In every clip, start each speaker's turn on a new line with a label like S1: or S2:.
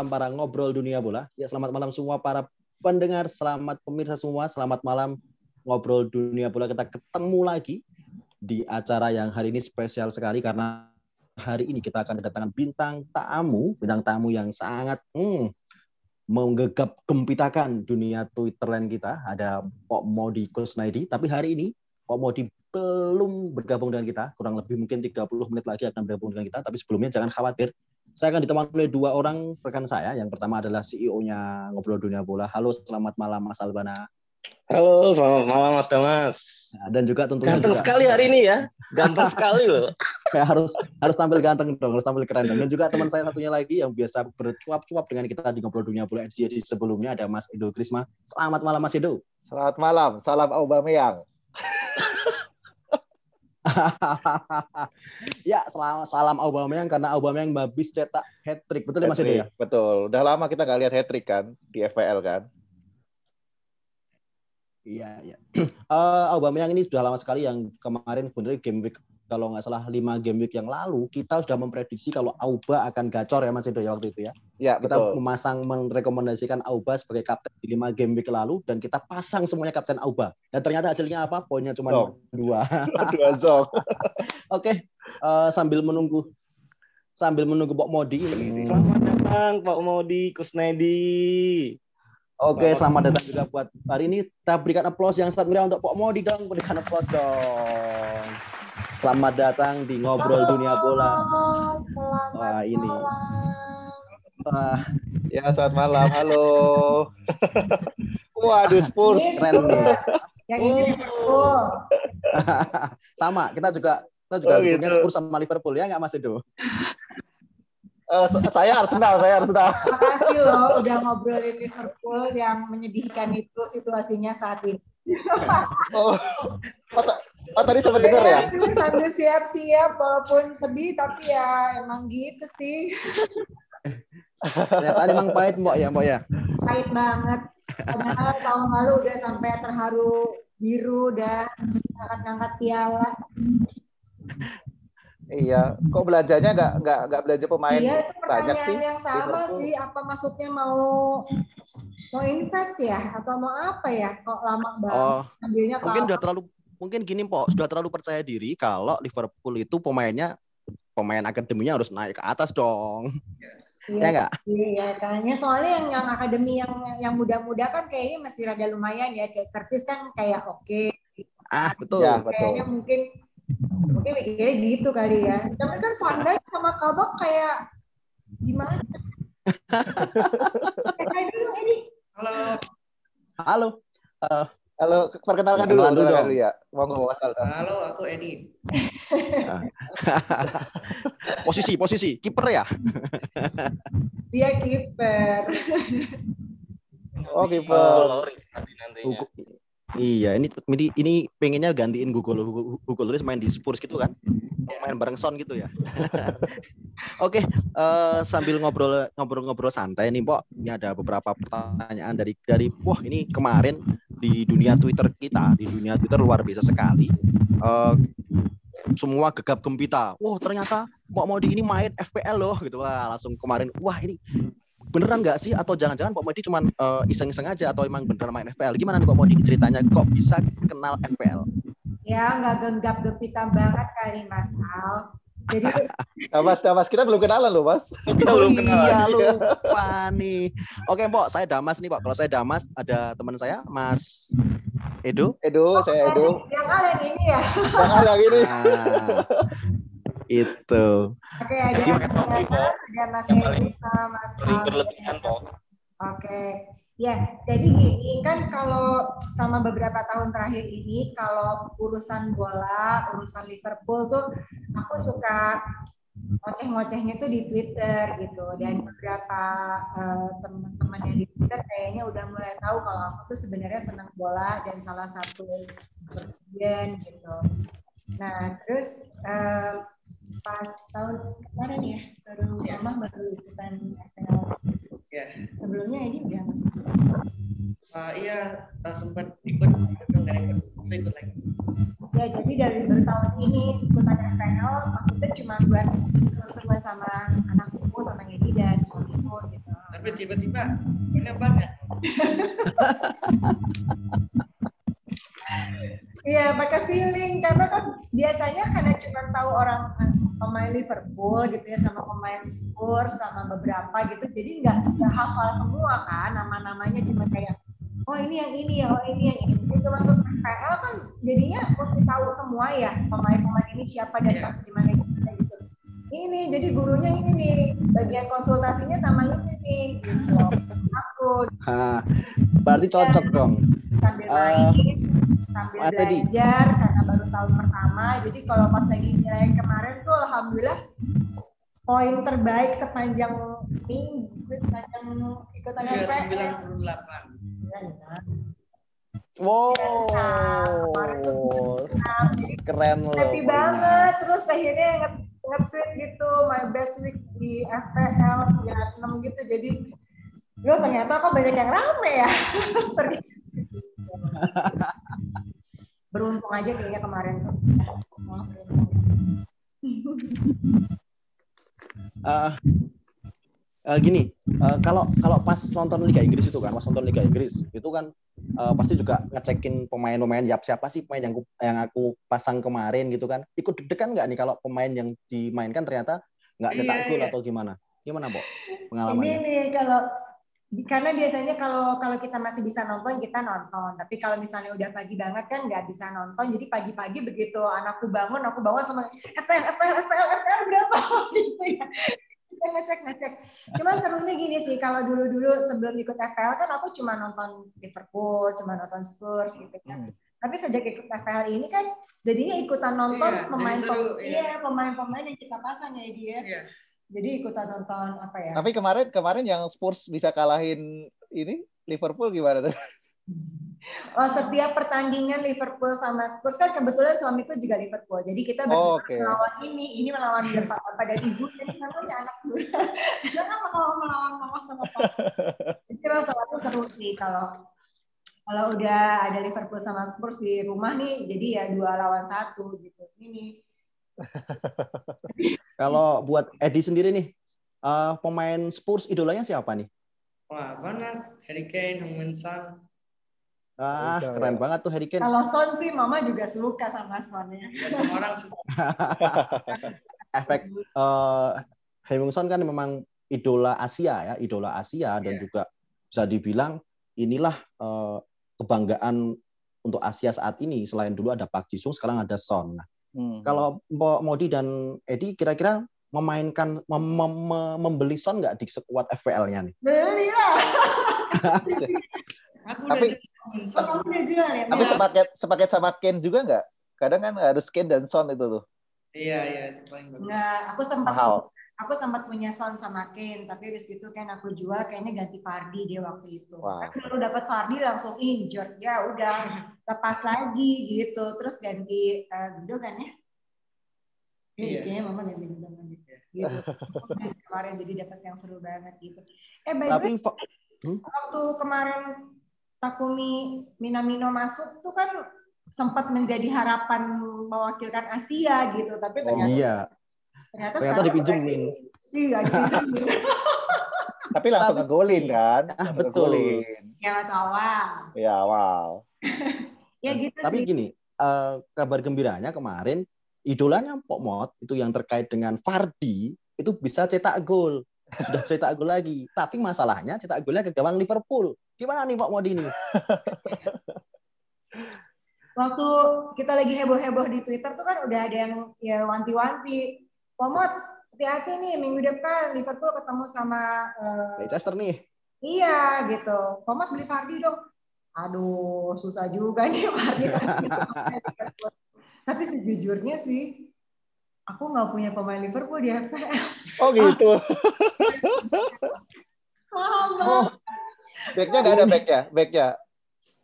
S1: malam para ngobrol dunia bola. Ya, selamat malam semua para pendengar, selamat pemirsa semua, selamat malam ngobrol dunia bola. Kita ketemu lagi di acara yang hari ini spesial sekali karena hari ini kita akan kedatangan bintang tamu, bintang tamu yang sangat hmm, menggegap gempitakan dunia Twitterland kita. Ada Pok Modi Kusnaidi, tapi hari ini Pok Modi belum bergabung dengan kita, kurang lebih mungkin 30 menit lagi akan bergabung dengan kita, tapi sebelumnya jangan khawatir, saya akan ditemani oleh dua orang rekan saya. Yang pertama adalah CEO-nya Ngobrol Dunia Bola. Halo, selamat malam Mas Albana.
S2: Halo, selamat malam Mas Damas.
S1: Nah, dan juga tentunya
S2: ganteng
S1: juga,
S2: sekali hari ini ya, ganteng sekali loh.
S1: Kayak harus harus tampil ganteng dong, harus tampil keren dong. Dan juga teman saya satunya lagi yang biasa bercuap-cuap dengan kita di Ngobrol Dunia Bola di sebelumnya ada Mas Edo Krisma. Selamat malam Mas Edo.
S3: Selamat malam, salam Aubameyang.
S1: ya, salam, salam Aubameyang karena Aubameyang habis cetak hat trick. Betul ya Mas Edo ya?
S3: Betul. Udah lama kita nggak lihat hat trick kan di FPL kan?
S1: Iya, iya. Uh, Aubameyang ini sudah lama sekali yang kemarin benar game week kalau nggak salah lima game week yang lalu kita sudah memprediksi kalau Auba akan gacor ya Mas Edo ya waktu itu ya.
S3: Ya,
S1: kita
S3: betul.
S1: memasang merekomendasikan Auba sebagai kapten di lima game week lalu dan kita pasang semuanya kapten Auba. Dan ternyata hasilnya apa? Poinnya cuma
S3: Zong.
S1: dua.
S3: Dua zong.
S1: Oke, uh, sambil menunggu sambil menunggu Pok Modi ini.
S2: Selamat datang Pak Modi Kusnedi.
S1: Oke, selamat datang juga buat hari ini. Kita berikan aplaus yang sangat meriah untuk Pok Modi dong. Berikan aplaus dong. Selamat datang di Ngobrol Dunia Bola.
S4: Selamat
S1: Wah, ini.
S4: malam.
S1: Wah,
S3: Ya, selamat malam. Halo. Waduh, Spurs.
S1: keren nih.
S4: Yang ini Liverpool.
S1: Sama, kita juga kita juga
S3: Oh, gitu.
S1: punya Spurs sama Liverpool ya nggak Mas Edo?
S3: Eh, saya Arsenal, saya Arsenal.
S4: Makasih loh udah ngobrolin Liverpool yang menyedihkan itu situasinya saat ini.
S3: Oh, oh, tadi sempat dengar ya?
S4: Ini sambil siap-siap walaupun sedih tapi ya emang gitu sih.
S1: Ternyata emang pahit Mbok ya, Mbok ya.
S4: Pahit banget. Padahal tahun lalu udah sampai terharu biru dan angkat-angkat piala.
S3: Iya. Kok belanjanya nggak nggak nggak belanja pemain
S4: Iya itu
S3: banyak
S4: pertanyaan
S3: sih?
S4: yang sama
S3: Liverpool.
S4: sih. Apa maksudnya mau mau invest ya atau mau apa ya? Kok lama banget
S1: Oh, mungkin udah terlalu mungkin gini Pok, sudah terlalu percaya diri kalau Liverpool itu pemainnya pemain akademinya harus naik ke atas dong. Ya enggak?
S4: Iya, kayaknya soalnya yang yang akademi yang yang muda-muda kan kayaknya masih rada lumayan ya. Kayak Curtis kan kayak oke.
S1: Ah, betul.
S3: Ya, betul.
S4: Kayaknya mungkin mungkin mikirnya gitu kali ya. Tapi kan Van Dijk sama Kabak kayak gimana? Kayak dulu ini.
S2: Halo.
S1: Halo. Eh,
S3: Halo, perkenalkan dulu,
S1: Perkenalan dulu
S3: dulu ya. Monggo Mas Alda.
S2: Halo, aku Edi.
S1: posisi, posisi kiper ya.
S4: Dia kiper.
S3: Oh, kiper.
S2: Oh, nanti nantinya.
S1: Iya, ini ini pengennya gantiin Google Hugo Lloris main di Spurs gitu kan. Main bareng Son gitu ya. Oke, eh, sambil ngobrol ngobrol-ngobrol santai nih, Pok. Ini ada beberapa pertanyaan dari dari wah ini kemarin di dunia Twitter kita, di dunia Twitter luar biasa sekali. Eh, semua gegap gempita. Wah, ternyata Pok Modi ini main FPL loh gitu. Wah, langsung kemarin wah ini beneran nggak sih atau jangan-jangan Pak Modi cuma eh, iseng-iseng aja atau emang beneran main FPL gimana nih Pak Modi ceritanya kok bisa kenal FPL
S4: Ya nggak genggap gempita banget kali Mas Al. Jadi
S3: Nah, Mas, nah, Mas, kita belum kenalan loh, Mas.
S2: Kita belum kenal.
S1: iya lupa nih oke Pok saya Damas nih Pak kalau saya Damas ada teman saya Mas Edo
S3: Edo, saya Edo.
S4: yang Al yang ini ya.
S3: Yang yang ini.
S1: nah, itu
S4: Oke, ada
S2: Gimana,
S4: Mas ada Mas Edi sama Mas
S2: berlebihan.
S4: Oke, ya jadi gini kan kalau sama beberapa tahun terakhir ini kalau urusan bola, urusan Liverpool tuh aku suka ngoceh-ngocehnya tuh di Twitter gitu. Dan beberapa eh, teman-teman yang di Twitter kayaknya udah mulai tahu kalau aku tuh sebenarnya senang bola dan salah satu gitu. Nah terus eh, pas tahun kemarin ya baru
S2: Ya.
S4: mama baru ikutan FPL
S2: Ya.
S4: sebelumnya ini udah masuk
S2: Ah, iya, ah, sempat ikut tapi nggak ikut. Saya ikut lagi.
S4: ya jadi dari bertahun ini ikutan FPL maksudnya cuma buat seru-seruan sama anakku sama Edi dan suamiku gitu
S2: tapi tiba-tiba punya banyak.
S4: Iya, pakai feeling karena kan biasanya karena cuma tahu orang eh, pemain Liverpool gitu ya sama pemain Spurs sama beberapa gitu, jadi nggak nggak hafal semua kan nama-namanya cuma kayak oh ini yang ini ya, oh ini yang ini. Itu masuk PL kan jadinya mesti tahu semua ya pemain-pemain ini siapa dan
S2: Iya.
S4: di mana gitu. Ini jadi gurunya ini nih, bagian konsultasinya sama ini nih gitu. Aku
S1: Hah, berarti cocok dong.
S4: sambil
S1: Eh,
S4: main sambil
S1: ah, tadi.
S4: belajar karena baru tahun pertama jadi kalau pas lagi nilai kemarin tuh alhamdulillah poin terbaik sepanjang minggu sepanjang ikutan
S2: Iya,
S4: MPL
S2: 98.
S1: Wow,
S4: kemarin. Jadi
S1: keren loh.
S4: happy banget terus akhirnya nge nge-tweet gitu my best week di FPL 96 gitu jadi lo ternyata kok banyak yang rame ya. beruntung aja kayaknya kemarin tuh
S1: Eh, eh, gini, eh, kalau kalau pas nonton Liga Inggris itu kan, pas nonton Liga Inggris itu kan eh, pasti juga ngecekin pemain-pemain yap siapa sih pemain yang aku, yang aku pasang kemarin gitu kan. Ikut deg-degan nggak nih kalau pemain yang dimainkan ternyata nggak cetak
S2: Iya,
S1: gol
S2: iya.
S1: atau gimana? Gimana,
S4: ini
S1: Pengalamannya?
S4: nih kalau karena biasanya kalau kalau kita masih bisa nonton kita nonton. Tapi kalau misalnya udah pagi banget kan nggak bisa nonton. Jadi pagi-pagi begitu anakku bangun aku bangun sama FPL FPL FPL FPL berapa? Gitu ya. Kita ngecek ngecek. Cuman serunya gini sih kalau dulu dulu sebelum ikut FPL kan aku cuma nonton Liverpool cuma nonton Spurs gitu kan.
S3: Hmm.
S4: tapi sejak ikut FPL ini kan jadinya ikutan nonton
S2: jadi
S4: pemain
S2: seru, iya.
S4: iya pemain-pemain yang kita pasang ya dia
S2: Iya.
S4: Jadi ikutan nonton apa ya
S3: Tapi kemarin kemarin yang Spurs bisa kalahin ini Liverpool gimana tuh?
S4: Oh, setiap pertandingan Liverpool sama Spurs kan kebetulan suamiku juga Liverpool. Jadi kita
S3: Oh,
S4: berdua
S3: oke.
S4: melawan ini, ini melawan bapak dan ibu, jadi namanya anak muda. Kenapa kalau melawan mama sama papa? Memang selalu seru sih kalau kalau udah ada Liverpool sama Spurs di rumah nih, jadi ya dua lawan satu gitu. Ini
S1: Kalau buat Edi sendiri nih, eh, pemain Spurs idolanya siapa nih?
S2: Wah, banyak. Harry Kane, Heung-min Son.
S1: Ah,
S3: Udah,
S1: keren
S3: ya.
S1: banget tuh Harry Kane.
S4: kalau Son sih mama juga suka sama Son ya.
S2: Ya, semua orang suka.
S1: Efek eh Heung-min kan memang idola Asia ya, idola Asia dan
S2: Iya.
S1: juga bisa dibilang inilah eh, kebanggaan untuk Asia saat ini. Selain dulu ada Park Ji-sung, sekarang ada Son. Nah,
S3: Hmm.
S1: kalau Mbok Modi dan Edi kira-kira memainkan mem- mem- mem- membeli Son nggak di sekuat FPL-nya nih?
S4: Beli lah.
S2: Aku
S3: Tapi-
S2: udah
S4: jual ya?
S3: Tapi sepaket sepaket sama Ken juga nggak? Kadang kan harus Ken dan Son itu tuh
S2: Iya, iya, itu paling bagus.
S4: Enggak, aku sempat
S3: mahal.
S4: Aku sempat punya Son sama Kane, tapi habis gitu kan aku jual kayaknya ganti Fardi dia waktu itu.
S3: Wah.
S4: Kan baru dapat Fardi langsung injured. Ya udah lepas lagi gitu. Terus ganti eh, Gundogan ya. Iya, kayaknya mama ganti Gundogan gitu. gitu. Kemarin jadi dapat yang seru banget gitu. Eh by the
S1: Tapi
S4: way,
S1: fa-
S4: waktu kemarin Takumi Minamino masuk tuh kan sempat menjadi harapan mewakilkan Asia gitu, tapi ternyata
S1: iya,
S4: ternyata,
S1: ternyata dipinjemin.
S4: Iya, dipinjemin.
S3: Tapi langsung
S1: Tapi-
S3: ngegolin kan?
S1: Ah, betul.
S3: ngegolin.
S4: Ya waktu awal.
S3: Ya wow.
S4: Ya gitu
S1: Tapi
S4: sih.
S1: gini, eh, kabar gembiranya kemarin idolanya Pok Mot itu yang terkait dengan Fardi itu bisa cetak gol. Sudah cetak gol lagi. Tapi masalahnya cetak golnya ke gawang Liverpool. Gimana nih Pok Mot ini?
S4: Waktu kita lagi heboh-heboh di Twitter tuh kan udah ada yang ya wanti-wanti. Pomot, hati-hati nih minggu depan Liverpool ketemu sama eh,
S1: Leicester nih.
S4: iya gitu. Pomot beli Fardi dong. Aduh, susah juga nih Fardi. Tapi sejujurnya sih, aku nggak punya pemain Liverpool di FPL.
S3: Oh gitu.
S4: Mahal
S1: Oh,
S4: banget.
S3: Backnya nggak ada backnya, backnya.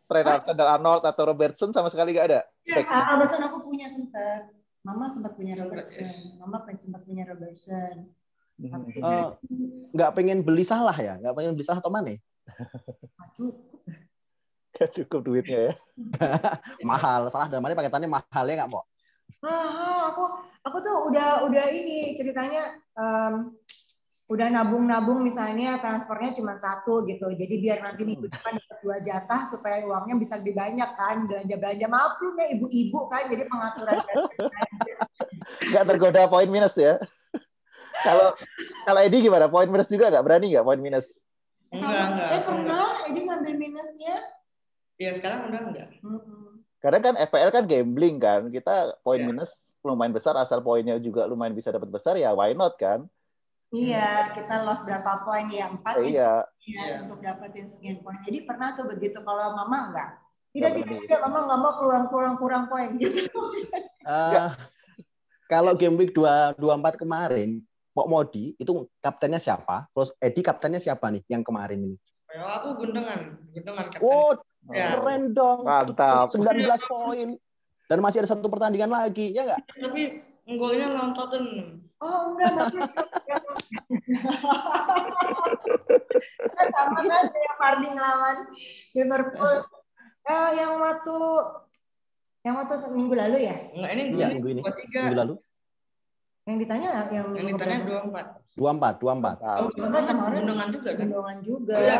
S3: Trent Alexander-Arnold atau Robertson sama sekali nggak ada.
S4: Ah, Robertson aku punya sempat. Mama sempat punya
S2: Sempat,
S4: Robertson. Mama sempat punya Robertson.
S3: Hmm.
S4: Tapi
S1: Eh, nggak pengen beli salah ya? Nggak pengen beli salah atau mana?
S4: cukup.
S3: Nggak cukup duitnya ya.
S1: Mahal. Salah dan mana paketannya mahal ya nggak Pok?
S4: Mahal. Aku aku tuh udah udah ini ceritanya em, udah nabung-nabung misalnya transfernya cuma satu gitu. Jadi biar nanti minggu depan dua jatah supaya uangnya bisa lebih banyak kan belanja-belanja. Maklum ya ibu-ibu kan jadi pengaturan
S3: Nggak tergoda poin minus ya. Kalau kalau Edi gimana? Poin minus juga nggak berani nggak poin minus?
S2: Enggak, enggak.
S4: Saya pernah
S2: enggak.
S4: ini ngambil minusnya.
S2: Ya sekarang udah enggak.
S3: Karena kan FPL kan gambling kan. Kita poin
S2: Iya.
S3: minus lumayan besar asal poinnya juga lumayan bisa dapat besar ya why not kan?
S4: Iya, kita loss berapa poin ya? Empat
S3: Eh,
S4: ya,
S3: iya.
S4: ya, untuk dapetin sekian poin. Jadi pernah tuh begitu kalau mama enggak. Tidak, tidak,
S3: berani.
S4: tidak, mama nggak mau keluar kurang kurang poin gitu.
S1: Eh, kalau game week 2 24 kemarin, Pok Modi itu kaptennya siapa? Terus Edi kaptennya siapa nih yang kemarin ini?
S2: Kalau aku gundengan, gundengan kapten.
S1: Oh,
S2: Ya.
S1: keren dong.
S3: Mantap.
S1: 19 poin. Dan masih ada satu pertandingan lagi, ya nggak?
S2: Tapi golnya lawan Tottenham.
S4: Oh enggak, maksudnya sama kan kayak Fardi ngelawan Liverpool. Eh, yang waktu yang waktu minggu lalu ya?
S2: Enggak, ini
S1: Iya,
S2: ini
S1: minggu ini.
S2: dua tiga.
S1: Minggu lalu.
S4: Yang ditanya yang
S2: Yang ditanya dua empat.
S1: 24, 24.
S3: Mantap.
S2: Oh,
S4: Kemarin-
S2: gundengan, gundengan juga kan?
S4: gendongan juga.
S2: Iya.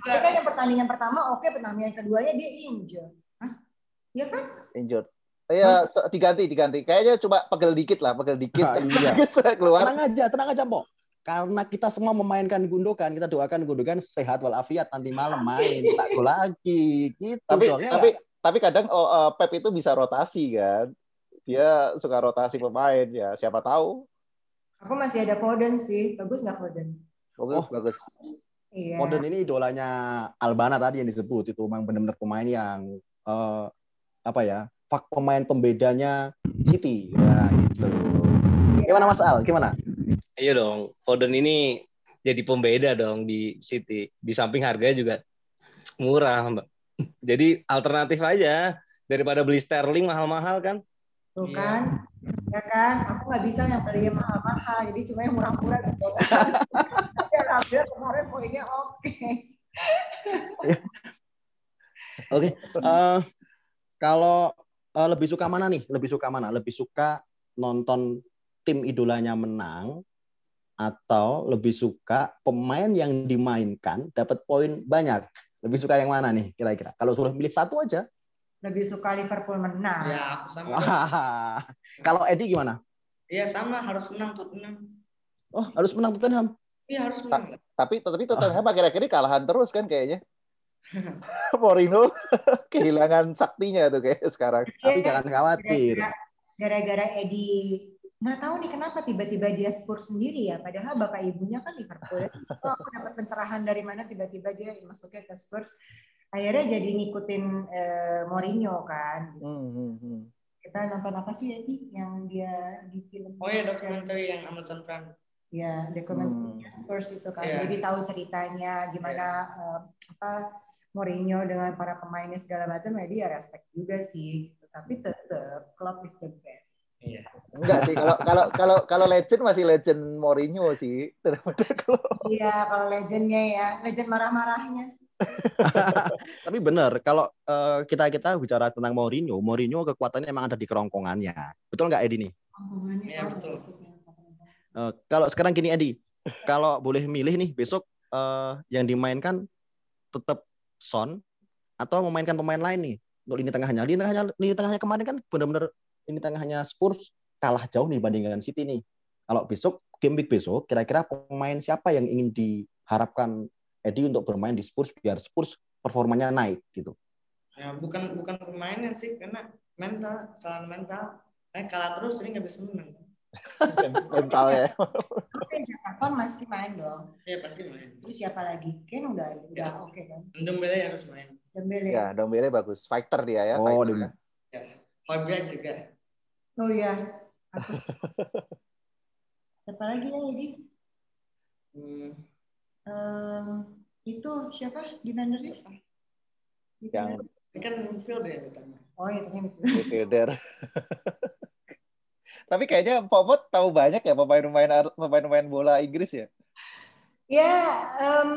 S4: Tapi kan yang pertandingan pertama oke, pertandingan keduanya dia injured. Hah? Iya kan?
S3: Injured. Iya, diganti, diganti. Kayaknya coba pegel dikit lah, pegel dikit.
S1: Ah, iya.
S3: Keluar.
S1: Tenang aja, tenang aja, Pok. Karena kita semua memainkan Gundogan, kita doakan Gundogan sehat walafiat nanti malam main tak gol lagi. Gitu
S3: Tapi
S1: dong, ya
S3: tapi tapi kadang oh, eh, Pep itu bisa rotasi kan. Dia suka rotasi pemain ya, siapa tahu.
S4: Aku masih ada Foden sih. Bagus nggak Foden?
S3: Bagus,
S1: Oh.
S3: bagus.
S4: Iya.
S1: Foden ini idolanya Albana tadi yang disebut itu memang benar-benar pemain yang eh, apa ya fak pemain pembedanya City ya gitu. Gimana Mas Al? Gimana?
S5: Iya dong, Foden ini jadi pembeda dong di City. Di samping harganya juga murah, Mbak. Jadi alternatif aja daripada beli Sterling mahal-mahal kan.
S4: Tuh
S2: Iya.
S4: kan? Ya kan? Aku nggak bisa yang beli yang mahal-mahal. Jadi cuma yang murah-murah gitu. Tapi alhamdulillah kemarin poinnya oke.
S1: Oke. eh, kalau eh, lebih suka mana nih? Lebih suka mana? Lebih suka nonton tim idolanya menang atau lebih suka pemain yang dimainkan dapat poin banyak? Lebih suka yang mana nih kira-kira? Kalau suruh pilih satu aja.
S4: Lebih suka Liverpool menang.
S2: Ya, aku sama.
S1: Kalau Edi gimana?
S2: Iya, sama harus menang Tottenham.
S1: Oh, harus menang Tottenham.
S2: Iya, harus menang.
S3: Tapi tapi Tottenham akhir-akhir ini kalahan terus kan kayaknya. Mourinho kehilangan saktinya tuh kayak sekarang.
S1: Tapi
S4: Iya.
S1: jangan khawatir.
S4: Gara-gara- Edi nggak tahu nih kenapa tiba-tiba dia Spurs sendiri ya padahal bapak ibunya kan Liverpool ya. oh, aku dapat pencerahan dari mana tiba-tiba dia masuknya ke Spurs akhirnya jadi ngikutin eh, Mourinho kan gitu.
S3: Hmm, hmm, hmm.
S4: kita nonton apa sih Edi yang dia di film
S2: Oh iya, dokumenter yang Amazon Prime.
S4: Ya dokumenternya Spurs itu kan
S2: Iya.
S4: jadi tahu ceritanya gimana eh, apa Mourinho dengan para pemainnya segala macam ya dia respect juga sih gitu. tapi tetap Klopp is the best
S2: Iya.
S3: Enggak sih kalau kalau kalau kalau legend masih legend Mourinho sih daripada kalau
S4: iya kalau legendnya ya legend marah-marahnya
S1: Tapi benar, kalau eh, kita kita bicara tentang Mourinho, Mourinho kekuatannya emang ada di kerongkongannya. Betul nggak Edi nih?
S2: Iya, betul.
S4: maksudnya?
S1: Eh, kalau sekarang gini Edi, kalau boleh milih nih besok eh, yang dimainkan tetap Son atau memainkan pemain lain nih untuk lini tengahnya. Lini tengahnya lini tengahnya kemarin kan benar-benar lini tengahnya Spurs kalah jauh nih bandingkan City nih. Kalau besok game week besok kira-kira pemain siapa yang ingin diharapkan Edi untuk bermain di Spurs biar Spurs performanya naik gitu.
S2: Ya, bukan bukan pemainnya sih, karena mental, kesalahan mental. Eh, kalah terus jadi nggak bisa menang.
S3: Mental ya.
S4: Oke, siapa Kon pasti main dong.
S2: Iya, pasti main.
S4: Terus siapa lagi? Ken udah udah
S2: Ya.
S4: oke kan.
S2: Dembele harus main.
S4: Dembele.
S3: Ya, Dombele bagus. Fighter dia ya.
S1: Oh,
S3: fighter
S1: Dem-
S3: ya.
S2: Ya. Fabian juga.
S4: Oh iya. Aku siapa lagi ya Edi?
S2: Hmm,
S4: Em, itu siapa defendernya?
S3: Yang
S2: ini kan midfield ya.
S4: Oh itu itu.
S3: midfielder. Tapi kayaknya Popot tahu banyak ya pemain-pemain pemain-pemain bola Inggris ya.
S4: Ya, em,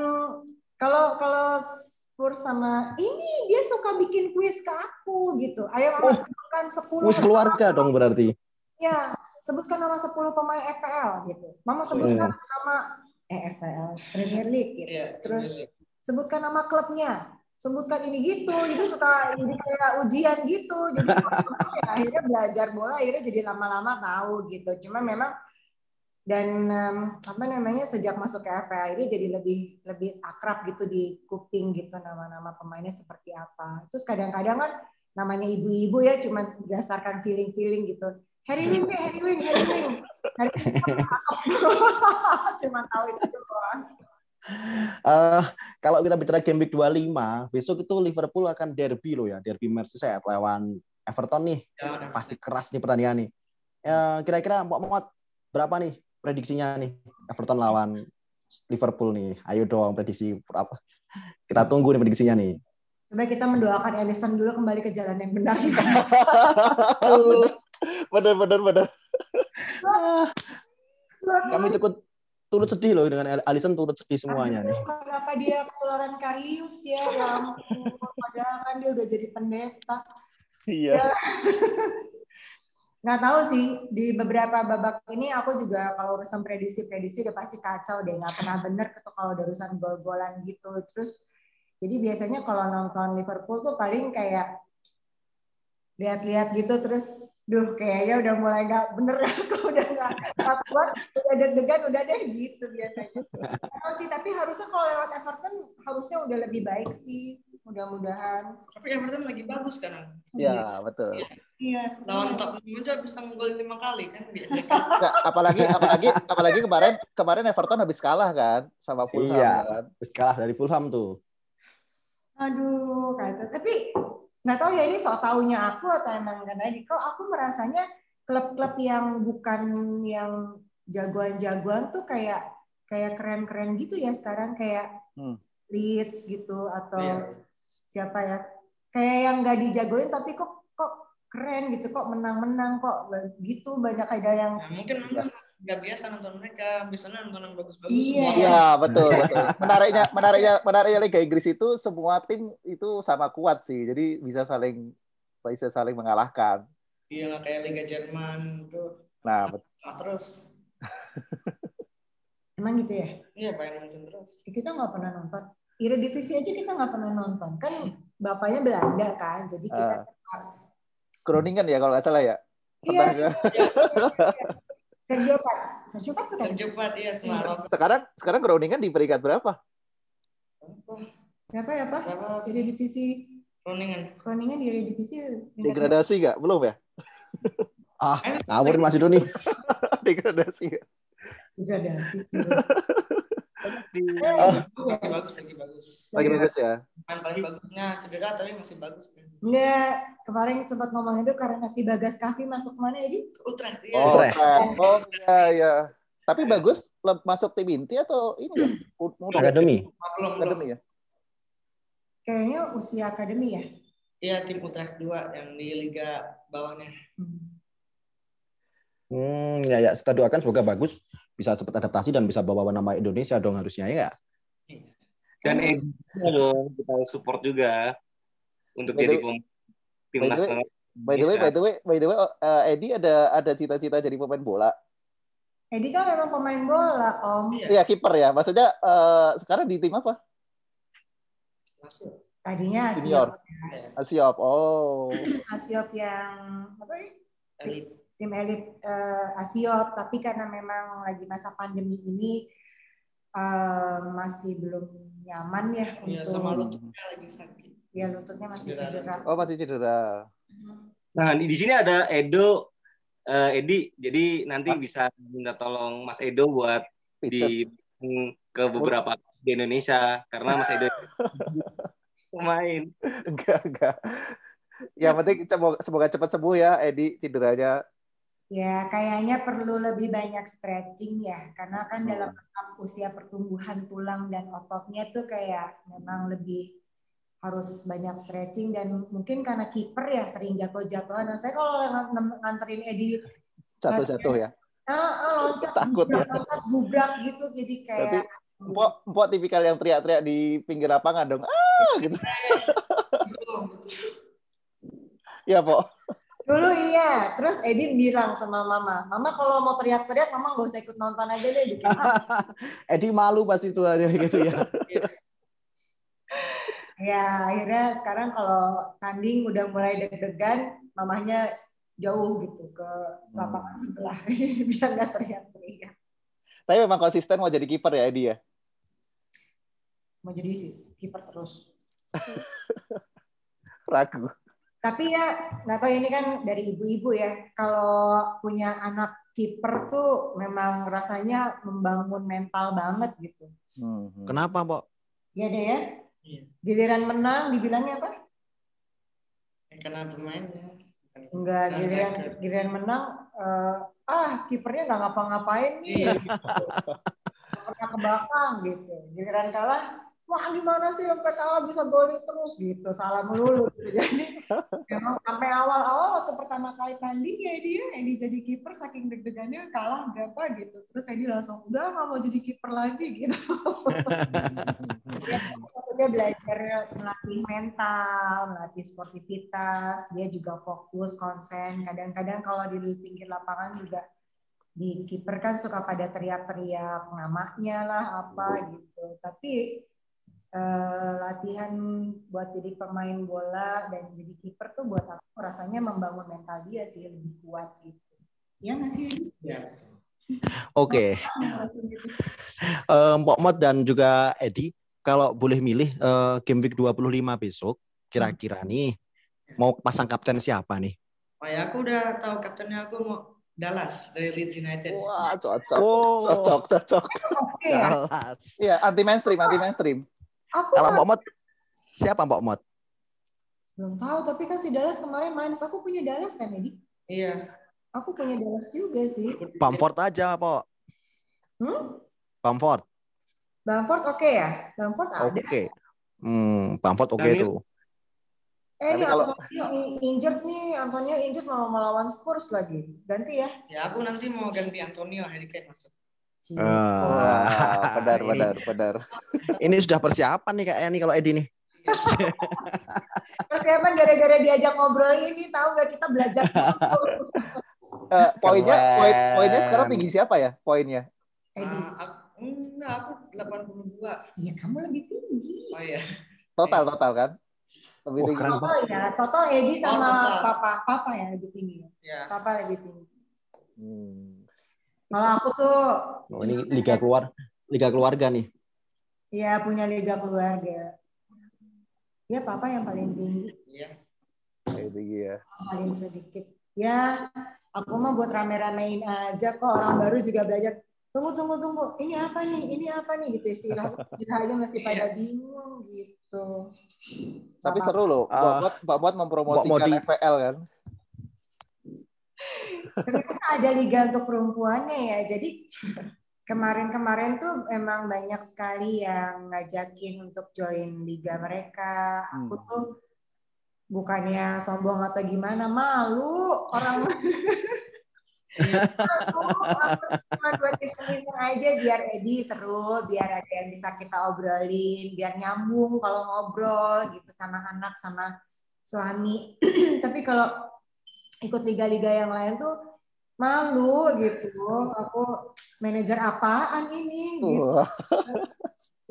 S4: kalau kalau Spurs sama ini dia suka bikin kuis ke aku gitu. Ayo
S1: Oh,
S4: Mas sebutkan 10
S1: Wis keluarga dong berarti.
S4: Ya, sebutkan nama 10 pemain FPL gitu. Mama sebutkan nama eh FPL Premier League gitu.
S2: Iya.
S4: Terus sebutkan nama klubnya, sebutkan ini gitu, jadi suka jadi kayak ujian gitu. Jadi ya, akhirnya belajar bola akhirnya jadi lama-lama tahu gitu. Cuma memang dan apa namanya sejak masuk ke FPL ini jadi lebih lebih akrab gitu di kuping gitu nama-nama pemainnya seperti apa. Terus kadang-kadang kan namanya ibu-ibu ya cuma berdasarkan feeling-feeling gitu. Harry Wing deh, Harry Wing, Harry Wing. Harry Wing cuma tahu itu doang.
S1: Eh, kalau kita bicara game week 25, besok itu Liverpool akan derby loh ya, derby Merseyside lawan Everton nih.
S2: Ya,
S1: Pasti keras nih pertandingan nih. Eh, kira-kira Mbak Muhammad berapa nih prediksinya nih Everton lawan Liverpool nih? Ayo dong prediksi apa? Kita tunggu nih prediksinya nih.
S4: Coba kita mendoakan Alisson dulu kembali ke jalan yang benar.
S3: bener bener.
S1: Ah, kami cukup turut sedih loh dengan Alisson turut sedih semuanya nih.
S4: Aduh, Kenapa dia ketularan Karius ya? Ya ampun, padahal kan dia udah jadi pendeta.
S3: Iya.
S4: Nggak tahu sih, di beberapa babak ini aku juga kalau urusan prediksi-prediksi udah pasti kacau deh. Nggak pernah bener tuh kalau ada urusan gol-golan gitu. Terus, jadi biasanya kalau nonton Liverpool tuh paling kayak lihat-lihat gitu terus duh kayaknya udah mulai nggak bener aku udah nggak nggak kuat udah deg-degan udah deh gitu biasanya Emang sih tapi harusnya kalau lewat Everton harusnya udah lebih baik sih mudah-mudahan
S2: Tapi Everton lagi bagus sekarang.
S3: Iya, betul.
S4: iya
S2: Lawan Tottenham aja bisa menggol lima kali kan dia.
S3: Nggak, apalagi apalagi apalagi kemarin kemarin Everton habis kalah kan sama Fulham
S1: Iya.
S3: kan.
S1: Terus kalah dari Fulham tuh.
S4: Aduh, kacau. Tapi nggak tahu ya ini soal taunya aku atau emang nggak tadi. Kok aku merasanya klub-klub yang bukan yang jagoan-jagoan tuh kayak kayak keren-keren gitu ya sekarang kayak
S3: Hmm.
S4: Leeds gitu atau
S2: Iya.
S4: siapa ya? Kayak yang nggak dijagoin tapi kok kok keren gitu, kok menang-menang kok gitu banyak ada yang
S2: Nah, mungkin memang nggak biasa nonton mereka, biasanya nonton yang bagus-bagus.
S4: Iya.
S3: Iya, betul, betul. Menariknya menariknya menariknya Liga Inggris itu semua tim itu sama kuat sih. Jadi bisa saling bisa saling mengalahkan.
S2: Iya nggak kayak Liga Jerman tuh
S3: Nah, betul.
S2: terus.
S4: emang gitu ya.
S2: Iya pengen nonton terus.
S4: kita nggak pernah nonton. Eredivisie aja kita nggak pernah nonton. Kan bapaknya Belanda kan, jadi kita
S3: Groningen ya kalau nggak salah ya.
S4: Iya,
S3: ke-
S4: Sergio Pat. Sergio Pat bukan?
S2: Sergio Pat iya Semarang.
S3: Sekarang sekarang Groningen di peringkat berapa?
S4: Berapa ya Pak?
S2: Berapa?
S4: Eredivisie
S2: Groningen.
S4: Groningen di Eredivisie.
S3: Degradasi nggak? Belum ya?
S1: Ah, ngawur Mas Doni.
S3: Degradasi. nggak?
S4: Degradasi.
S1: Oh.
S2: Lagi bagus lagi bagus.
S3: Lagi bagus ya.
S2: Main paling bagusnya cedera tapi masih bagus.
S4: Enggak, kemarin sempat ngomong itu karena si Bagas Kavi masuk mana jadi?
S2: Utrecht iya.
S3: Oh,
S1: Utrecht.
S3: Oh iya ya. Tapi bagus masuk tim inti atau ini ya?
S1: Akademi.
S3: Akademi ya.
S4: Kayaknya usia akademi ya.
S2: Iya tim Utrecht 2 yang di liga bawahnya.
S1: Hmm, ya ya kita doakan semoga bagus bisa cepat adaptasi dan bisa bawa nama Indonesia dong harusnya ya nggak?
S5: Dan Edi dong kita support juga untuk
S3: By
S5: jadi
S3: way-
S5: pem- tim
S3: by the way-. By the way, by the way, eh, Edi ada ada cita-cita jadi pemain bola.
S4: Edi kan memang pemain bola, Om.
S2: Iya.
S3: Iya kiper ya. Maksudnya eh, sekarang di tim apa?
S2: Masuk.
S4: Tadinya
S3: Senior.
S4: Asiop.
S3: Asiop. Oh.
S4: Asiop yang apa nih?
S2: Elit.
S4: tim elit eh, Asiop, tapi karena memang lagi masa pandemi ini eh, masih belum nyaman ya
S2: Iya
S4: untuk
S2: sama lututnya lagi sakit.
S4: ya lututnya masih
S2: Cedera.
S4: cedera.
S3: Oh masih cedera.
S5: Nah, di sini ada Edo eh, Edi. Jadi nanti bisa minta tolong Mas Edo buat
S3: Picet.
S5: di ke beberapa di Indonesia karena Mas Edo pemain.
S3: Enggak, enggak. Yang penting semoga, semoga cepat sembuh ya Edi cederanya.
S4: Ya kayaknya perlu lebih banyak stretching ya, karena kan
S3: Hmm.
S4: dalam tahap usia pertumbuhan tulang dan ototnya tuh kayak memang lebih harus banyak stretching dan mungkin karena kiper ya sering jatuh-jatuhan. Nah, saya kalau ng- nganterin Edi
S3: Jatuh-jatuh ya.
S4: ah, ah, loncat
S3: Takut ya.
S4: gubrak, loncat gubrak gitu jadi
S3: Tapi
S4: kayak
S3: Empok, empok tipikal yang teriak-teriak di pinggir lapangan dong. Ah gitu.
S2: Betul, betul.
S3: Ya, Pok.
S4: Dulu iya, terus Edi bilang sama Mama, Mama kalau mau teriak-teriak, Mama nggak usah ikut nonton aja deh. Bikin apa."
S1: Edi malu pasti tuh aja gitu ya.
S4: ya akhirnya sekarang kalau tanding udah mulai deg-degan, mamahnya jauh gitu ke lapangan sebelah biar nggak teriak-teriak.
S3: Tapi memang konsisten mau jadi kiper ya Edi ya.
S4: Mau jadi sih kiper terus.
S3: Ragu.
S4: Tapi ya nggak tahu ini kan dari ibu-ibu ya. Kalau punya anak kiper tuh memang rasanya membangun mental banget gitu.
S3: Hmm.
S1: Kenapa, Pok?
S4: Iya deh ya.
S2: Iya.
S4: Giliran menang dibilangnya apa?
S2: Karena pemainnya.
S4: Enggak, giliran giliran menang eh, ah kipernya nggak ngapa-ngapain nih. Nggak pernah ke belakang gitu. Giliran kalah, wah gimana sih sampai kalah bisa golin terus gitu. Salah melulu gitu. Jadi memang sampai awal-awal waktu pertama kali tanding ya dia Edi jadi kiper saking deg-degannya kalah berapa gitu. Terus Edi langsung udah nggak mau jadi kiper lagi gitu. dia belajar melatih mental, melatih sportivitas, dia juga fokus, konsen. Kadang-kadang kalau di pinggir lapangan juga di kiper kan suka pada teriak-teriak namanya lah apa gitu. Tapi eh, latihan buat jadi pemain bola dan jadi kiper tuh buat aku rasanya membangun mental dia sih lebih kuat gitu. Iya nggak sih?
S2: Iya.
S1: Oke.
S4: Gitu.
S1: Eh, Mpok Mod dan juga Edi, kalau boleh milih eh, game week 25 besok, kira-kira nih mau pasang kapten siapa nih?
S2: Oh ya, aku udah tahu kaptennya aku mau Dallas dari Leeds United.
S3: Wah, cocok.
S1: Oh,
S3: Cocok, cocok.
S4: Oke ya.
S1: Dallas.
S3: Iya, anti mainstream, anti mainstream.
S4: Aku
S1: Kalau Mpok Mod, siapa Mpok Mod?
S4: belum tahu, tapi kan si Dallas kemarin main. Aku punya Dallas kan, Edi?
S2: Iya.
S4: Aku punya Dallas juga sih.
S1: Bamford aja, Pok.
S4: Hmm?
S1: Bamford.
S4: Bamford oke ya? Bamford ada.
S1: Oke. Hmm, Bamford oke
S5: Daniel.
S1: tuh.
S4: Eh, ini
S3: kalau-
S4: Antonio injured nih. Antonio injured mau melawan Spurs lagi. Ganti ya.
S2: Ya aku nanti mau ganti Antonio Harry Kane masuk.
S4: Cik.
S1: Ah.
S3: Wah, benar,
S1: Ini-
S3: benar, benar.
S1: Ini sudah persiapan nih kayaknya nih kalau Edi nih.
S4: Persiapan gara-gara diajak ngobrol ini tahu nggak kita belajar dulu.
S3: Eh, poinnya, poin, poinnya sekarang tinggi siapa ya? Poinnya.
S4: Edi,
S2: Ah, aku, enggak, aku 82.
S4: iya kamu lebih tinggi.
S2: Oh iya.
S3: Total, total kan? Lebih
S1: Wah,
S3: tinggi.
S1: keren.
S4: Total ya, total Edi sama
S2: Oh, total.
S4: Papa, Papa ya lebih tinggi.
S2: Ya.
S4: Papa lebih tinggi.
S3: Hmm.
S4: Kalau aku tuh,
S1: Oh, ini liga keluar, liga keluarga nih.
S4: ya punya liga keluarga. Ya Papa yang paling tinggi.
S2: Iya.
S3: Lebih tinggi ya.
S4: paling sedikit. Ya, aku mah buat rame-ramein aja kok orang baru juga belajar. Tunggu, tunggu, tunggu. Ini apa nih? Ini apa nih? Gitu istilah istilah aja masih pada bingung gitu.
S3: Tapi seru loh. Mbak Buat, Mbak Buat mempromosikan. FPL kan.
S4: Ternyata ada liga untuk perempuannya ya. Jadi kemarin-kemarin tuh emang banyak sekali yang ngajakin untuk join liga mereka. Aku
S3: Hmm.
S4: tuh bukannya sombong atau gimana, malu orang cuma buat iseng-iseng aja biar Edi seru, biar ada yang bisa kita obrolin, biar nyambung kalau ngobrol gitu sama anak sama suami. Tapi kalau ikut liga-liga yang lain tuh malu gitu. Aku manajer apaan ini gitu.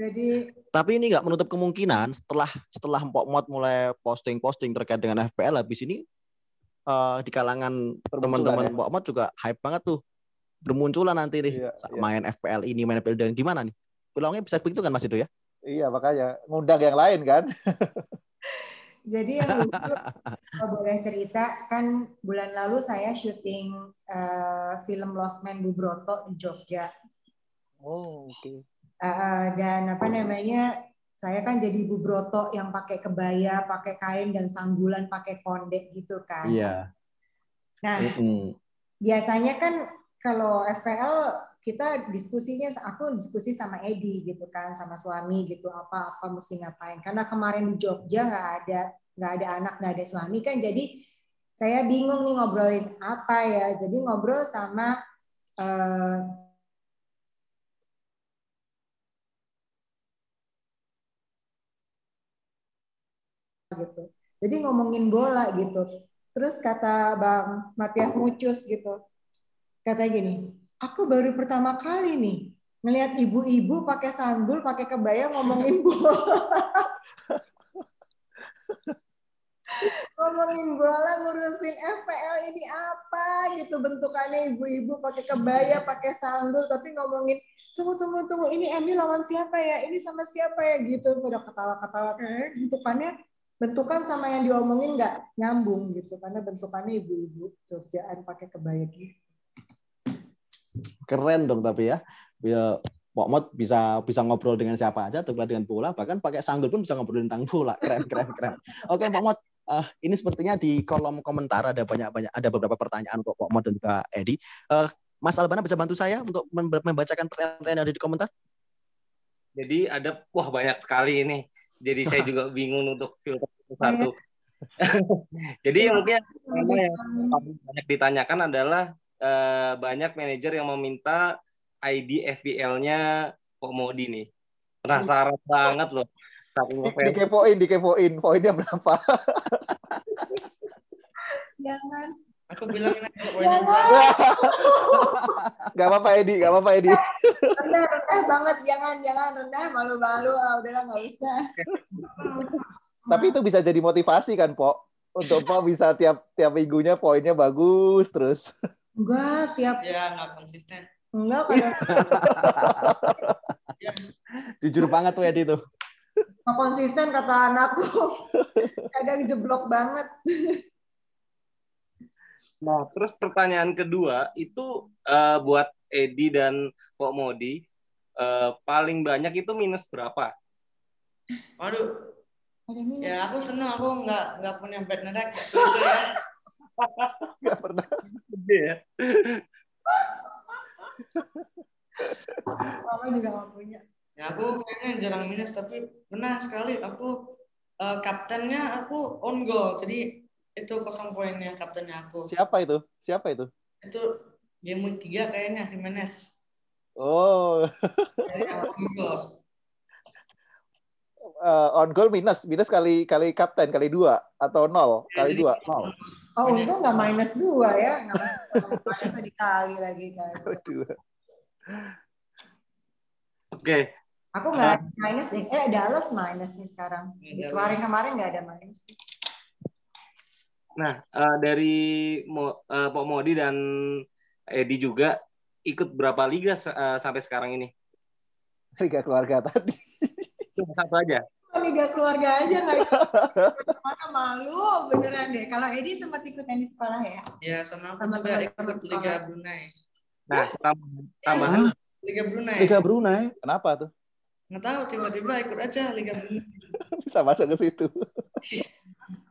S4: Jadi
S1: Tapi ini nggak menutup kemungkinan setelah setelah Mpok Mod mulai posting-posting terkait dengan FPL habis ini eh, di kalangan teman-teman
S3: ya.
S1: Mpok Mod juga hype banget tuh bermunculan nanti nih
S3: Iya, iya.
S1: main FPL ini main FPL dan gimana nih? Pulangnya bisa begitu kan Mas itu ya?
S3: Iya, makanya ngundang yang lain kan.
S4: Jadi yang lucu, kalau boleh cerita, kan bulan lalu saya syuting eh, film Lost Man Bubroto di Jogja.
S3: Oh, oke.
S4: Eh, dan apa namanya, saya kan jadi Bubroto yang pakai kebaya, pakai kain, dan sanggulan pakai kondek gitu kan.
S1: Iya.
S4: Nah,
S1: Mm-mm.
S4: biasanya kan kalau FPL kita diskusinya aku diskusi sama Edi gitu kan sama suami gitu apa apa mesti ngapain. Karena kemarin di Jogja nggak ada nggak ada anak nggak ada suami kan jadi saya bingung nih ngobrolin apa ya. Jadi ngobrol sama eh, gitu. Jadi ngomongin bola gitu. Terus kata Bang Matias Mucus gitu. Katanya gini, aku baru pertama kali nih ngelihat ibu-ibu pakai sanggul, pakai kebaya ngomongin bola. ngomongin bola ngurusin FPL ini apa gitu. Bentukannya ibu-ibu pakai kebaya pakai sanggul tapi ngomongin tunggu tunggu tunggu ini Emil lawan siapa ya? Ini sama siapa ya? Gitu. Udah ketawa-ketawa. Eh, bentukannya bentukan sama yang diomongin nggak nyambung gitu. Karena bentukannya ibu-ibu Jogjaan pakai kebaya gitu
S1: Keren dong tapi ya. Ya Pak Mod bisa bisa ngobrol dengan siapa aja, terkait dengan bola, bahkan pakai sanggul pun bisa ngobrol tentang bola. Keren, keren, keren. Oke, Pak Mod, uh, ini sepertinya di kolom komentar ada banyak banyak ada beberapa pertanyaan untuk Pak Mod dan juga Edi. Uh, Mas Albana bisa bantu saya untuk membacakan pertanyaan yang ada di komentar?
S5: Jadi ada wah banyak sekali ini. Jadi saya juga bingung untuk filter satu. Jadi mungkin yang paling banyak ditanyakan adalah uh, banyak manajer yang meminta ID FPL-nya Kok Modi nih. Penasaran hmm. banget loh.
S3: Di, dikepoin, dikepoin. Poinnya berapa?
S4: Jangan.
S2: Aku bilang
S4: Jangan.
S3: gak apa-apa Edi, gak apa-apa Edi.
S4: Rendah, rendah banget. Jangan, jangan rendah. Malu-malu. Ah, udahlah nggak usah.
S3: Tapi itu bisa jadi motivasi kan, Po? Untuk Po bisa tiap tiap minggunya poinnya bagus terus.
S4: Enggak, tiap
S2: ya nggak konsisten.
S4: Enggak kadang
S1: Jujur banget tuh Edi tuh.
S4: Nggak konsisten kata anakku. Kadang jeblok banget.
S5: Nah, terus pertanyaan kedua itu uh, buat Edi dan Pok Modi uh, paling banyak itu minus berapa?
S2: Waduh. Ya aku seneng aku nggak nggak punya bad nerek.
S3: Gak pernah.
S5: Gede ya.
S4: Mama juga gak punya.
S2: Ya aku kayaknya jarang minus tapi pernah sekali aku uh, kaptennya aku on goal jadi itu kosong poinnya kaptennya aku.
S3: Siapa itu? Siapa itu?
S2: Itu game week 3 kayaknya Jimenez.
S3: Oh.
S2: Jadi on goal.
S3: Uh, on goal minus minus kali kali kapten kali dua atau nol
S2: Ya,
S3: kali dua nol.
S4: Oh untung nggak minus dua ya. Nggak minus dikali lagi kan.
S3: Waduh.
S5: Oke,
S4: Aku nggak minus deh. Eh Dallas minus nih sekarang.
S2: Dallas.
S4: Kemarin-kemarin nggak ada minus.
S5: Nah, eh, dari Mo, eh, Pok Modi dan Edi juga ikut berapa liga eh, sampai sekarang ini?
S3: Liga keluarga tadi.
S5: Cuma satu aja.
S4: Liga keluarga aja nggak ikut. Mana malu beneran deh. Kalau Edi sempat ikut yang di sekolah ya.
S2: Ya sama aku
S4: Sama
S2: juga ikut. Liga Brunei.
S5: Nah, tambahan,
S2: Liga Brunei.
S1: Liga Brunei.
S3: Kenapa tuh?
S2: Nggak tahu tiba-tiba ikut aja Liga Brunei.
S3: Bisa masuk ke situ.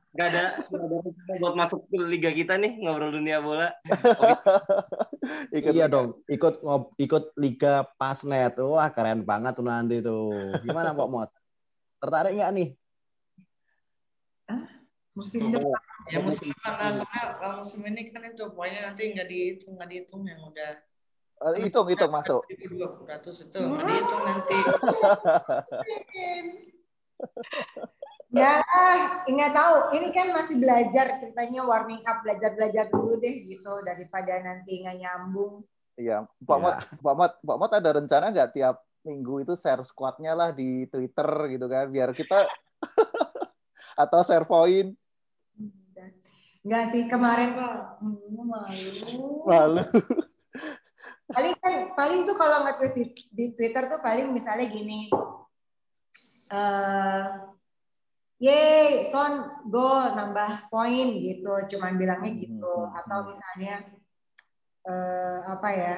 S5: nggak ada nggak ada buat masuk ke liga kita nih ngobrol dunia bola.
S3: Ikut
S1: iya
S3: liga.
S1: dong, ikut ngob, ikut Liga Pasnet. Wah, keren banget tuh nanti tuh. Gimana Pak Mod? Tertarik nggak nih?
S4: Musim depan.
S2: Ya musim depan lah soalnya kalau musim ini kan itu poinnya nanti nggak dihitung nggak dihitung yang udah
S3: Eh, hitung hitung masuk.
S2: 1200 itu nggak dihitung nanti.
S4: Ya, nggak tahu. Ini kan masih belajar ceritanya warming up, belajar-belajar dulu deh gitu daripada nanti nggak nyambung.
S3: Iya, Pak
S1: Ya.
S3: Mot, Pak Mot, Pak Mot ada rencana nggak tiap minggu itu share squadnya lah di Twitter gitu kan, biar kita atau share poin
S4: Nggak sih kemarin kok hmm, malu.
S3: lalu
S4: Paling kan paling tuh kalau nggak tweet di- di Twitter tuh paling misalnya gini. eh Yeay, Son gol nambah poin gitu, cuman bilangnya gitu. Atau misalnya eh, apa ya?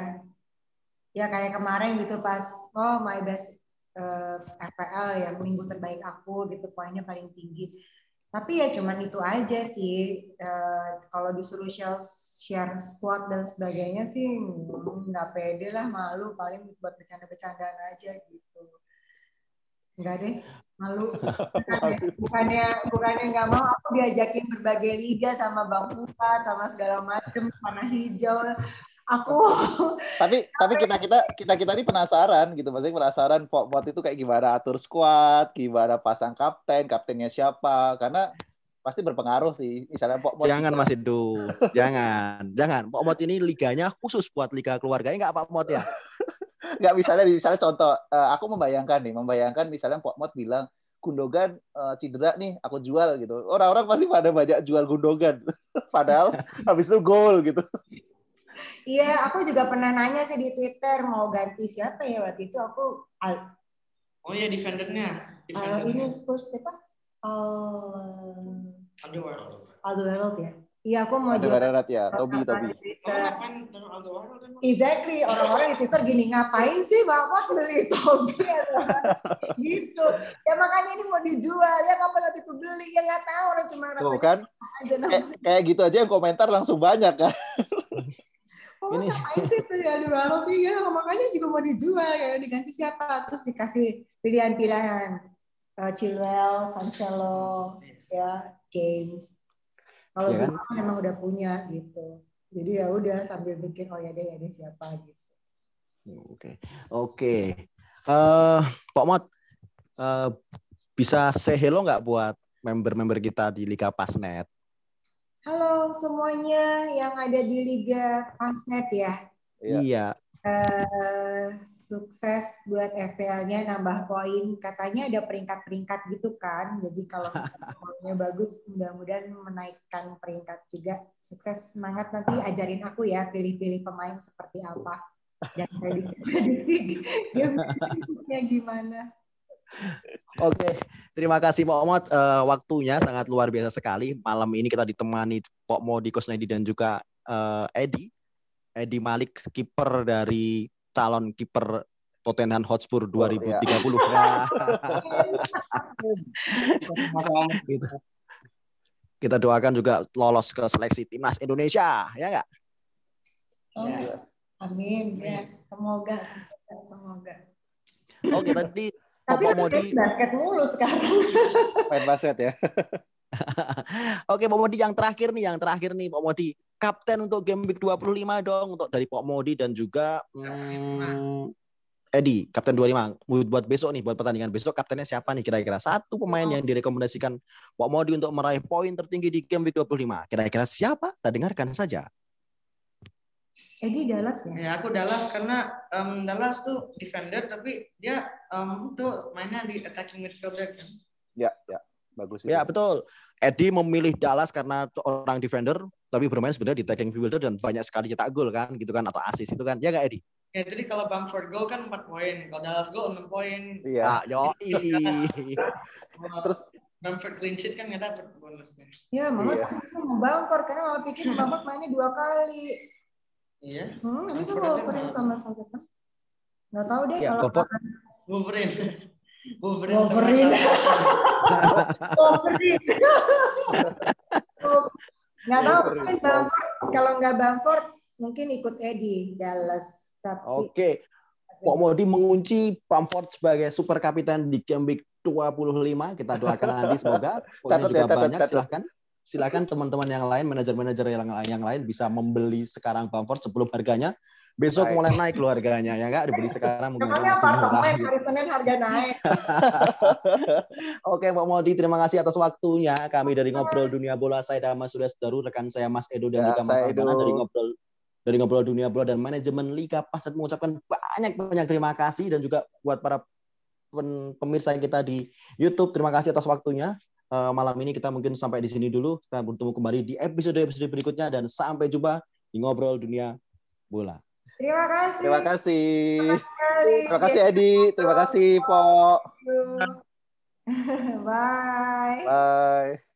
S4: Ya kayak kemarin gitu pas oh my best eh, FPL yang minggu terbaik aku gitu poinnya paling tinggi. Tapi ya cuman itu aja sih. Eh, kalau disuruh share, share squad dan sebagainya sih hmm, nggak pede lah, malu paling buat bercanda-bercandaan aja gitu. Enggak deh, malu. Bukannya bukannya, bukannya nggak mau aku diajakin berbagai liga sama Bang Fuad sama segala macem panah hijau. Aku
S3: tapi tapi kita kita kita kita ini penasaran gitu maksudnya penasaran Pak Mot itu kayak gimana atur squad gimana pasang kapten kaptennya siapa karena pasti berpengaruh sih. Misalnya Pok Mot
S1: Jangan Mas Edo. jangan. Jangan. Pak Mot ini liganya khusus buat liga keluarganya enggak Pak Mot ya?
S3: nggak misalnya misalnya contoh eh, aku membayangkan nih membayangkan misalnya Pok Mot bilang Gundogan eh, cedera nih aku jual gitu orang-orang pasti pada banyak jual Gundogan padahal habis itu gol gitu
S4: Iya, aku juga pernah nanya sih di Twitter mau ganti siapa ya waktu itu aku Al,
S2: Oh iya defendernya.
S4: Al-
S2: Defendernya.
S4: ini Spurs siapa? Al
S2: Alderweireld.
S4: Alderweireld ya. Iya, aku mau
S3: Barat ya Tobi Tobi
S2: Oh, taruh Alderweireld emang?
S4: Exactly, orang-orang di Twitter gini ngapain sih Bapak beli Tobi gitu. Ya makanya ini mau dijual ya kapan waktu itu beli ya nggak tahu orang cuma
S3: tuh
S4: rasanya
S3: kan
S4: aja
S3: kayak, kayak gitu aja yang komentar langsung banyak kan
S4: Oh,
S1: Ini-
S4: beli Alderweireld iya makanya juga mau dijual ya diganti siapa terus dikasih pilihan-pilihan Eh, Chilwell, Cancelo, ya James. Kalau
S1: kan?
S4: semua kan emang udah punya gitu. Jadi ya udah sambil mikir oh ya deh ya deh siapa gitu.
S1: Oke. Oke. Eh, Pak Mot eh, bisa say hello nggak buat member-member kita di Liga Pasnet?
S4: Halo semuanya yang ada di Liga Pasnet ya.
S3: Iya.
S4: Eh, sukses buat FPL-nya nambah poin. Katanya ada peringkat-peringkat gitu kan. Jadi kalau poinnya bagus, mudah-mudahan menaikkan peringkat juga. Sukses semangat nanti ajarin aku ya pilih-pilih pemain seperti apa dan prediksi-prediksi gamenya gimana.
S1: Oke, terima kasih Pak Omot. Eh, waktunya sangat luar biasa sekali. Malam ini kita ditemani Pak Modi Kosnedi dan juga eh, Edi. Edi Malik, kiper dari calon kiper Tottenham Hotspur 2030. Ya. Gitu. Kita doakan juga lolos ke seleksi timnas Indonesia, ya nggak?
S4: Oh,
S2: Ya.
S4: Amin ya. Semoga, semoga, semoga.
S1: Oke, tadi
S4: Tapi
S1: Modi.
S4: basket mulu sekarang.
S3: main basket ya
S1: Oke, Pak Modi yang terakhir nih, yang terakhir nih, Pak Modi. Kapten untuk game week 25 dong untuk dari Pak Modi dan juga hmm, Edi, kapten 25. Buat besok nih, buat pertandingan besok kaptennya siapa nih kira-kira? Satu pemain yang direkomendasikan Pak Modi untuk meraih poin tertinggi di game week 25. Kira-kira siapa? Kita dengarkan saja.
S4: Edi Dallas ya.
S2: Ya aku Dallas karena em, Dallas tuh defender tapi dia em, tuh mainnya di attacking midfielder kan.
S3: ya ya bagus itu.
S1: Ya, betul. Edi memilih Dallas karena orang defender, tapi bermain sebenarnya di tackling fielder dan banyak sekali cetak gol kan, gitu kan, atau assist itu kan. Ya nggak Edi?
S2: Ya jadi kalau Bamford goal kan 4 poin, kalau Dallas goal 6 poin.
S3: iya
S1: Ah, yoi.
S2: Kalau
S3: Terus-
S2: Bamford clean sheet kan nggak dapet bonusnya.
S4: Ya, mama
S3: Iya.
S4: tadi mau Bamford karena mama pikir Bamford mainnya dua kali.
S2: Iya.
S4: Hmm, tapi kan Wolverine sama Southampton. Nggak tahu deh
S1: Ya,
S4: kalau.
S2: Wolverine. Wolverine,
S4: Wolverine. Wolverine. Nggak tahu mungkin Bamford kalau nggak Bamford mungkin ikut Eddie Dallas tapi
S1: Oke. Pak Modi mengunci Bamford sebagai super kapiten di game week 25. Kita doakan nanti semoga poinnya
S3: Catat
S1: juga
S3: ya, catat,
S1: banyak.
S3: catat.
S1: Silahkan. Silahkan teman-teman yang lain, manajer-manajer yang, yang lain bisa membeli sekarang Bamford sebelum harganya. Besok mulai naik loh harganya. Ya nggak? Dibeli sekarang mungkin masih murah. gitu.
S4: hari Senin harga naik.
S1: Oke Pak Modi, terima kasih atas waktunya. Kami dari Ngobrol Dunia Bola, saya Dama Sudah Sedaru, rekan saya Mas Edo dan
S3: Ya,
S1: juga Mas
S3: Edo.
S1: dari Ngobrol dari Ngobrol Dunia Bola dan manajemen Liga Pasat mengucapkan banyak-banyak terima kasih dan juga buat para pemirsa kita di YouTube, terima kasih atas waktunya. Eh, malam ini kita mungkin sampai di sini dulu. Kita bertemu kembali di episode-episode berikutnya dan sampai jumpa di Ngobrol Dunia Bola.
S4: Terima kasih.
S3: terima kasih terima kasih Edi terima kasih Po
S4: Bye.
S3: bye